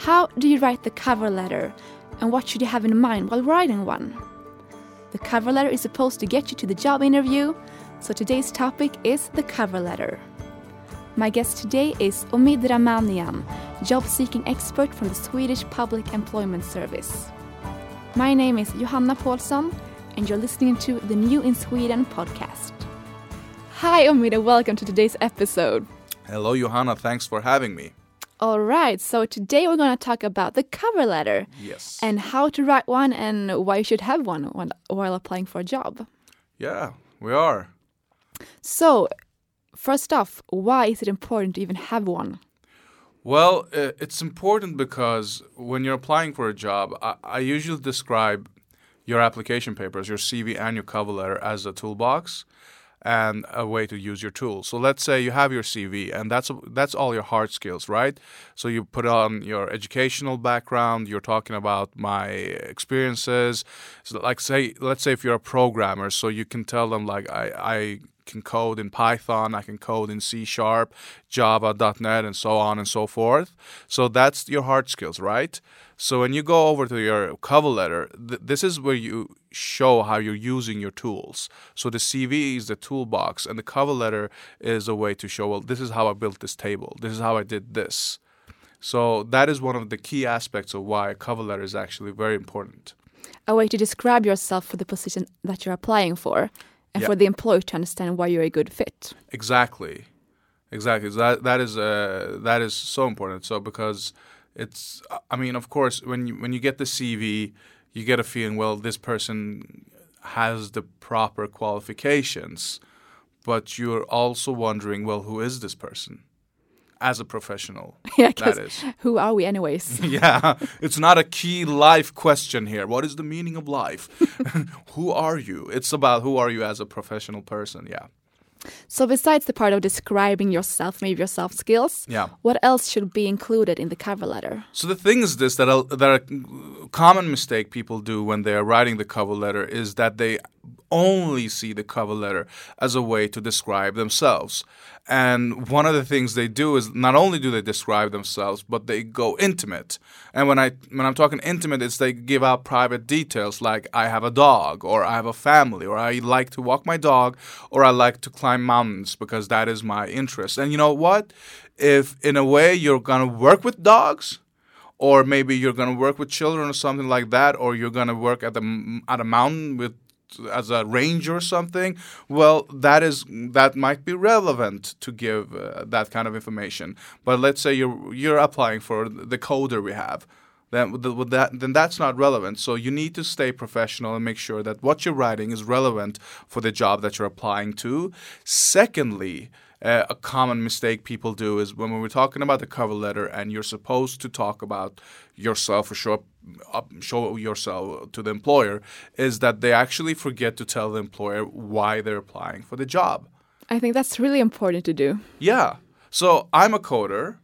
How do you write the cover letter, and what should you have in mind while writing one? The cover letter is supposed to get you to the job interview, so today's topic is the cover letter. My guest today is Omid Ramanian, job seeking expert from the Swedish Public Employment Service. My name is Johanna Paulsson, and you're listening to the New in Sweden podcast. Hi, Omid, and welcome to today's episode. Hello, Johanna. Thanks for having me. All right, so today we're going to talk about the cover letter. Yes. And how to write one and why you should have one when, while applying for a job. Yeah, we are. So, first off, why is it important to even have one? Well, uh, it's important because when you're applying for a job, I, I usually describe your application papers, your CV, and your cover letter as a toolbox and a way to use your tools. So let's say you have your CV and that's that's all your hard skills, right? So you put on your educational background, you're talking about my experiences. So like say let's say if you're a programmer, so you can tell them like I I can code in Python, I can code in C Sharp, Java, .NET, and so on and so forth. So that's your hard skills, right? So when you go over to your cover letter, th- this is where you show how you're using your tools. So the CV is the toolbox, and the cover letter is a way to show, well, this is how I built this table. This is how I did this. So that is one of the key aspects of why a cover letter is actually very important. A way to describe yourself for the position that you're applying for, and Yeah. for the employer to understand why you're a good fit. Exactly, exactly. So that that is uh, that is so important. So because it's, I mean, of course, when you when you get the CV, you get a feeling. Well, this person has the proper qualifications, but you're also wondering, well, who is this person? As a professional, yeah, that is. who are we, anyways? Yeah, it's not a key life question here. What is the meaning of life? who are you? It's about who are you as a professional person. Yeah. so, besides the part of describing yourself, maybe your soft skills, Yeah. what else should be included in the cover letter? So the thing is this that a, that a common mistake people do when they are writing the cover letter is that they only see the cover letter as a way to describe themselves. And one of the things they do is not only do they describe themselves, but they go intimate. And when I when I'm talking intimate, it's they give out private details like I have a dog, or I have a family, or I like to walk my dog, or I like to climb mountains because that is my interest. And you know what? If in a way you're gonna work with dogs, or maybe you're going to work with children or something like that, or you're going to work at the at a mountain with as a ranger or something. Well, that is that might be relevant to give uh, that kind of information. But let's say you're you're applying for the coder we have. Then, that, then that's not relevant. So you need to stay professional and make sure that what you're writing is relevant for the job that you're applying to. Secondly, uh, a common mistake people do is when we're talking about the cover letter and you're supposed to talk about yourself or show up, show yourself to the employer is that they actually forget to tell the employer why they're applying for the job. I think that's really important to do. Yeah. So I'm a coder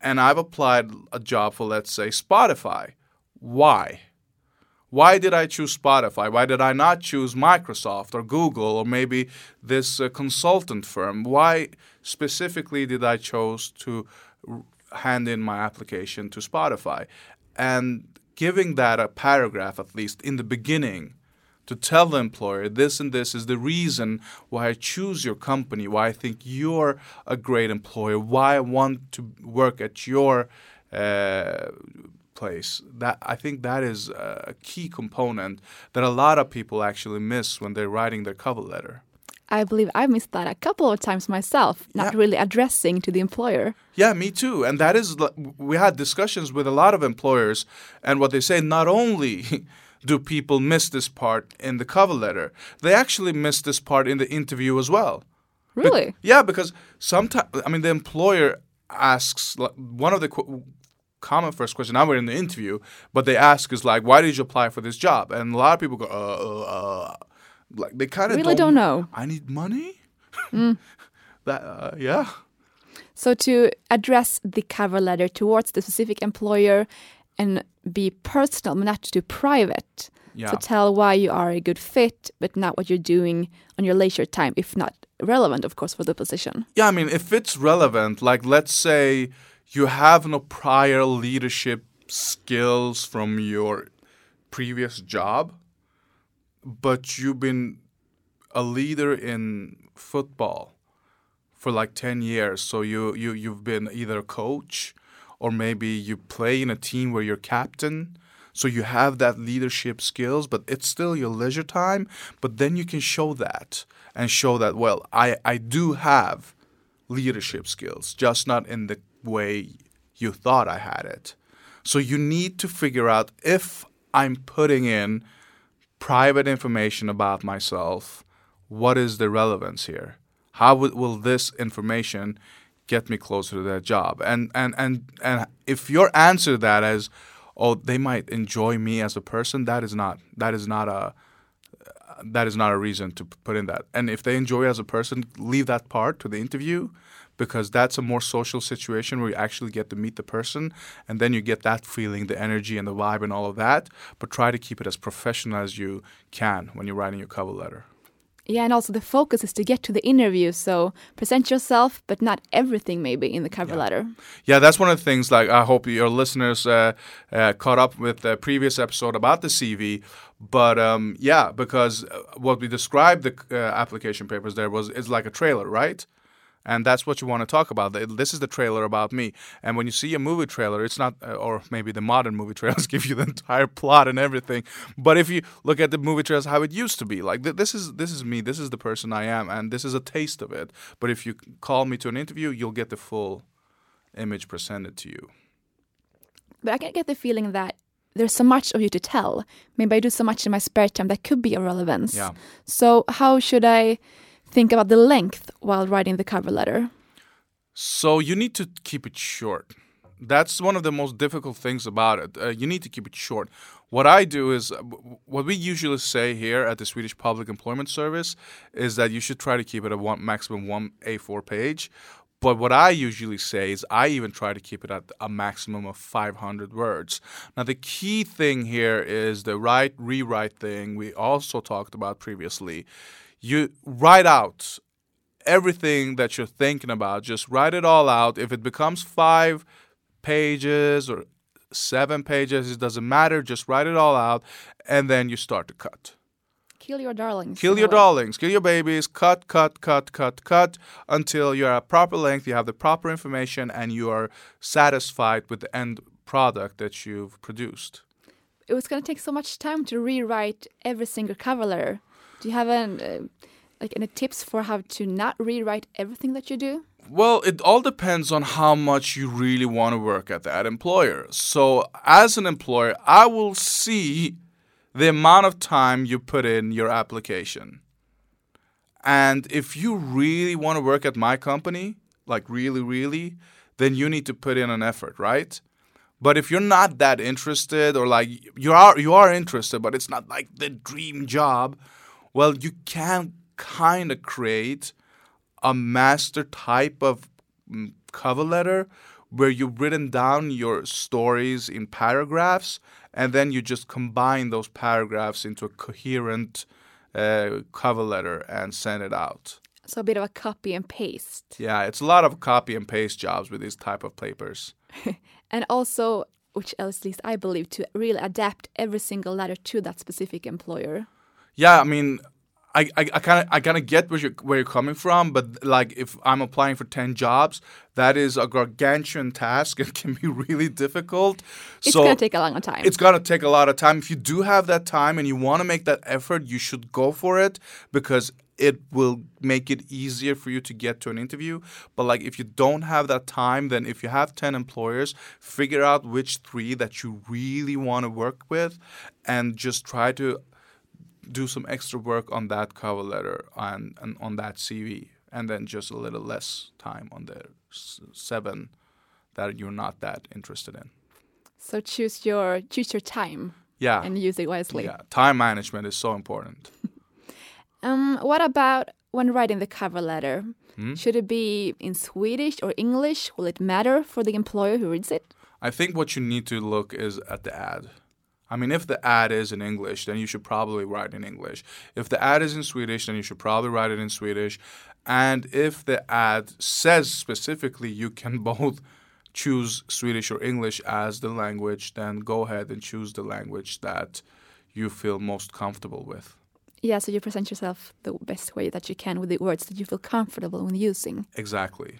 and I've applied a job for, let's say, Spotify. Why? Why did I choose Spotify? Why did I not choose Microsoft or Google or maybe this uh, consultant firm? Why specifically did I choose to hand in my application to Spotify? And giving that a paragraph at least in the beginning to tell the employer this and this is the reason why I choose your company, why I think you're a great employer, why I want to work at your uh, place. That I think that is a key component that a lot of people actually miss when they're writing their cover letter. I believe I missed that a couple of times myself, not Yeah. really addressing to the employer. Yeah, me too. And that is, we had discussions with a lot of employers, and what they say not only do people miss this part in the cover letter, they actually miss this part in the interview as well. Be- Really? yeah, because sometimes, I mean, the employer asks, like, one of the qu- common first question, now we're in the interview, but they ask is like, why did you apply for this job? And a lot of people go, uh, uh, uh. Like, they kind of Really don't know. I need money? that, uh, yeah. So to address the cover letter towards the specific employer and be personal, not too private. Yeah. So tell why you are a good fit, but not what you're doing on your leisure time, if not relevant, of course, for the position. Yeah, I mean, if it's relevant, like let's say you have no prior leadership skills from your previous job, but you've been a leader in football for like 10 years. So you, you, you've been either a coach or maybe you play in a team where you're captain. So you have that leadership skills, but it's still your leisure time. But then you can show that and show that, well, I, I do have leadership skills, just not in the way you thought I had it. So you need to figure out if I'm putting in private information about myself, what is the relevance here? How will, will this information get me closer to that job? And and and and if your answer to that is, oh, they might enjoy me as a person, that is not that is not a that is not a reason to put in that. And if they enjoy as a person, leave that part to the interview because that's a more social situation where you actually get to meet the person and then you get that feeling, the energy and the vibe and all of that. But try to keep it as professional as you can when you're writing your cover letter. Yeah, and also the focus is to get to the interview. So present yourself, but not everything maybe in the cover yeah. letter. Yeah, that's one of the things. Like I hope your listeners uh, uh, caught up with the previous episode about the CV. But um, yeah, because uh, what we described the uh, application papers there was is like a trailer, right? And that's what you want to talk about. This is the trailer about me. And when you see a movie trailer, it's not, uh, or maybe the modern movie trailers give you the entire plot and everything. But if you look at the movie trailers how it used to be, like this is this is me, this is the person I am, and this is a taste of it. But if you call me to an interview, you'll get the full image presented to you. But I can get the feeling that there's so much of you to tell. Maybe I do so much in my spare time that could be of relevance. Yeah. So how should I? Think about the length while writing the cover letter? So you need to keep it short. That's one of the most difficult things about it. Uh, you need to keep it short. What I do is, uh, what we usually say here at the Swedish Public Employment Service is that you should try to keep it at one maximum one A4 page. But what I usually say is I even try to keep it at a maximum of 500 words. Now, the key thing here is the write rewrite thing we also talked about previously you write out everything that you're thinking about. Just write it all out. If it becomes five pages or seven pages, it doesn't matter. Just write it all out, and then you start to cut. Kill your darlings. Kill your darlings. Kill your babies. Cut, cut, cut, cut, cut until you're at proper length. You have the proper information, and you are satisfied with the end product that you've produced. It was going to take so much time to rewrite every single cover letter. Do you have an, uh, like any tips for how to not rewrite everything that you do? Well, it all depends on how much you really want to work at that employer. So, as an employer, I will see the amount of time you put in your application. And if you really want to work at my company, like really, really, then you need to put in an effort, right? But if you're not that interested, or like you are, you are interested, but it's not like the dream job, well, you can kind of create a master type of mm, cover letter where you've written down your stories in paragraphs and then you just combine those paragraphs into a coherent uh, cover letter and send it out. So a bit of a copy and paste. Yeah, it's a lot of copy and paste jobs with these type of papers. and also, which at least I believe, to really adapt every single letter to that specific employer yeah, I mean, I I kind of I kind of get where you're where you're coming from, but like if I'm applying for ten jobs, that is a gargantuan task. It can be really difficult. It's so gonna take a long time. It's gonna take a lot of time. If you do have that time and you want to make that effort, you should go for it because it will make it easier for you to get to an interview. But like if you don't have that time, then if you have 10 employers, figure out which 3 that you really want to work with and just try to do some extra work on that cover letter and, and on that CV, and then just a little less time on the seven that you're not that interested in. So choose your choose your time. Yeah. And use it wisely. Yeah. Time management is so important. um, what about when writing the cover letter? Hmm? Should it be in Swedish or English? Will it matter for the employer who reads it? I think what you need to look is at the ad. I mean, if the ad is in English, then you should probably write in English. If the ad is in Swedish, then you should probably write it in Swedish. And if the ad says specifically you can both choose Swedish or English as the language, then go ahead and choose the language that you feel most comfortable with. Yeah, so you present yourself the best way that you can with the words that you feel comfortable when using. Exactly.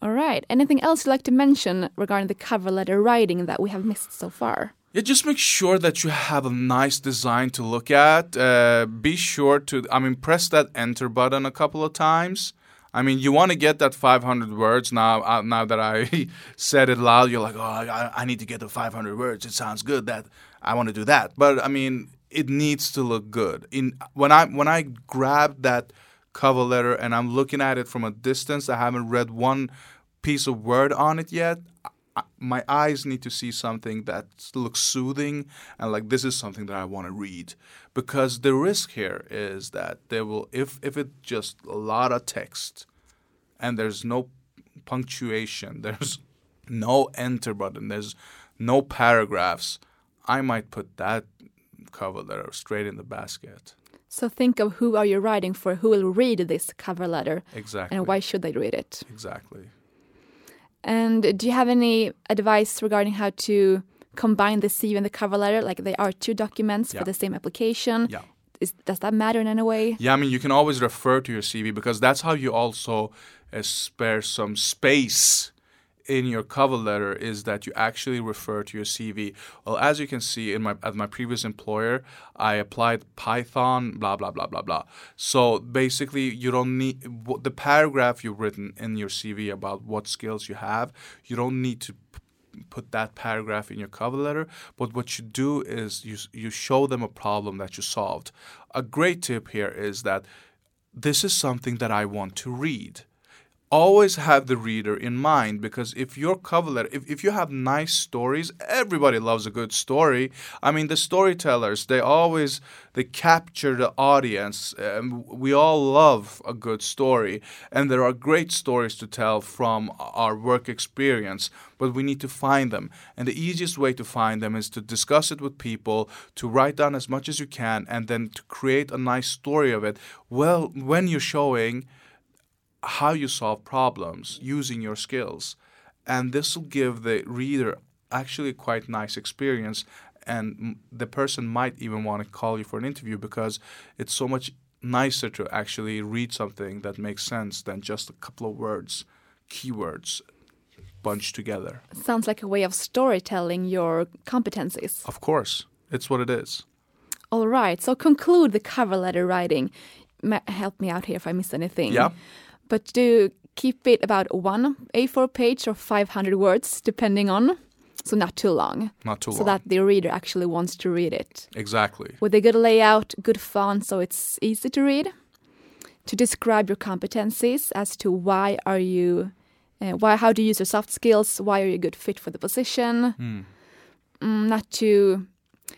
All right. Anything else you'd like to mention regarding the cover letter writing that we have missed so far? Yeah, just make sure that you have a nice design to look at. Uh, be sure to, I mean, press that enter button a couple of times. I mean, you want to get that 500 words now. Uh, now that I said it loud, you're like, oh, I, I need to get the 500 words. It sounds good. That I want to do that. But I mean, it needs to look good. In when I when I grab that cover letter and I'm looking at it from a distance, I haven't read one piece of word on it yet. My eyes need to see something that looks soothing and like this is something that I want to read because the risk here is that there will if if it's just a lot of text and there's no punctuation, there's no enter button, there's no paragraphs, I might put that cover letter straight in the basket. So think of who are you writing for, who will read this cover letter, Exactly. and why should they read it? Exactly. And do you have any advice regarding how to combine the CV and the cover letter? Like they are two documents Yeah. for the same application. Yeah. Is, does that matter in any way? Yeah, I mean, you can always refer to your CV because that's how you also uh, spare some space in your cover letter is that you actually refer to your CV. Well, as you can see in my at my previous employer, I applied Python, blah blah blah blah blah. So basically, you don't need the paragraph you've written in your CV about what skills you have. You don't need to put that paragraph in your cover letter. But what you do is you you show them a problem that you solved. A great tip here is that this is something that I want to read always have the reader in mind because if your cover letter if, if you have nice stories everybody loves a good story. I mean the storytellers they always they capture the audience um, we all love a good story. And there are great stories to tell from our work experience but we need to find them. And the easiest way to find them is to discuss it with people to write down as much as you can and then to create a nice story of it. Well when you're showing how you solve problems using your skills. And this will give the reader actually quite nice experience. And the person might even want to call you for an interview because it's so much nicer to actually read something that makes sense than just a couple of words, keywords bunched together. Sounds like a way of storytelling your competencies. Of course, it's what it is. All right, so conclude the cover letter writing. Ma- help me out here if I miss anything. Yeah. But do keep it about one A4 page or 500 words, depending on. So not too long. Not too so long. that the reader actually wants to read it. exactly. With a good layout, good font, so it's easy to read. To describe your competencies as to why are you, uh, why how do you use your soft skills, why are you a good fit for the position. Hmm. Mm, not to,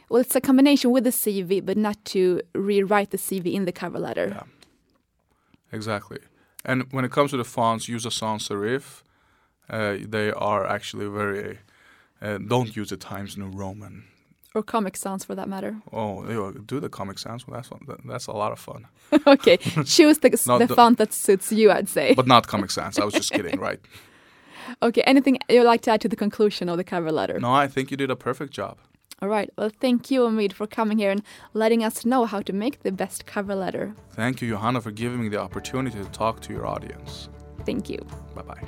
well, it's a combination with the CV, but not to rewrite the CV in the cover letter. Yeah. Exactly. And when it comes to the fonts, use a sans serif. Uh, they are actually very. Uh, don't use the Times New Roman. Or Comic Sans for that matter. Oh, do the Comic Sans. Well, that's one, that- that's a lot of fun. okay, choose the, the the- font that suits you, I'd say. But not Comic Sans. I was just kidding, right? okay, anything you'd like to add to the conclusion of the cover letter? No, I think you did a perfect job. All right, well, thank you, Omid, for coming here and letting us know how to make the best cover letter. Thank you, Johanna, for giving me the opportunity to talk to your audience. Thank you. Bye bye.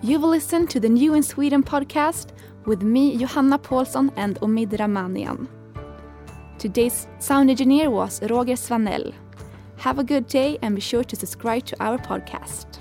You've listened to the New in Sweden podcast with me, Johanna Paulsson, and Omid Ramanian. Today's sound engineer was Roger Svanell. Have a good day and be sure to subscribe to our podcast.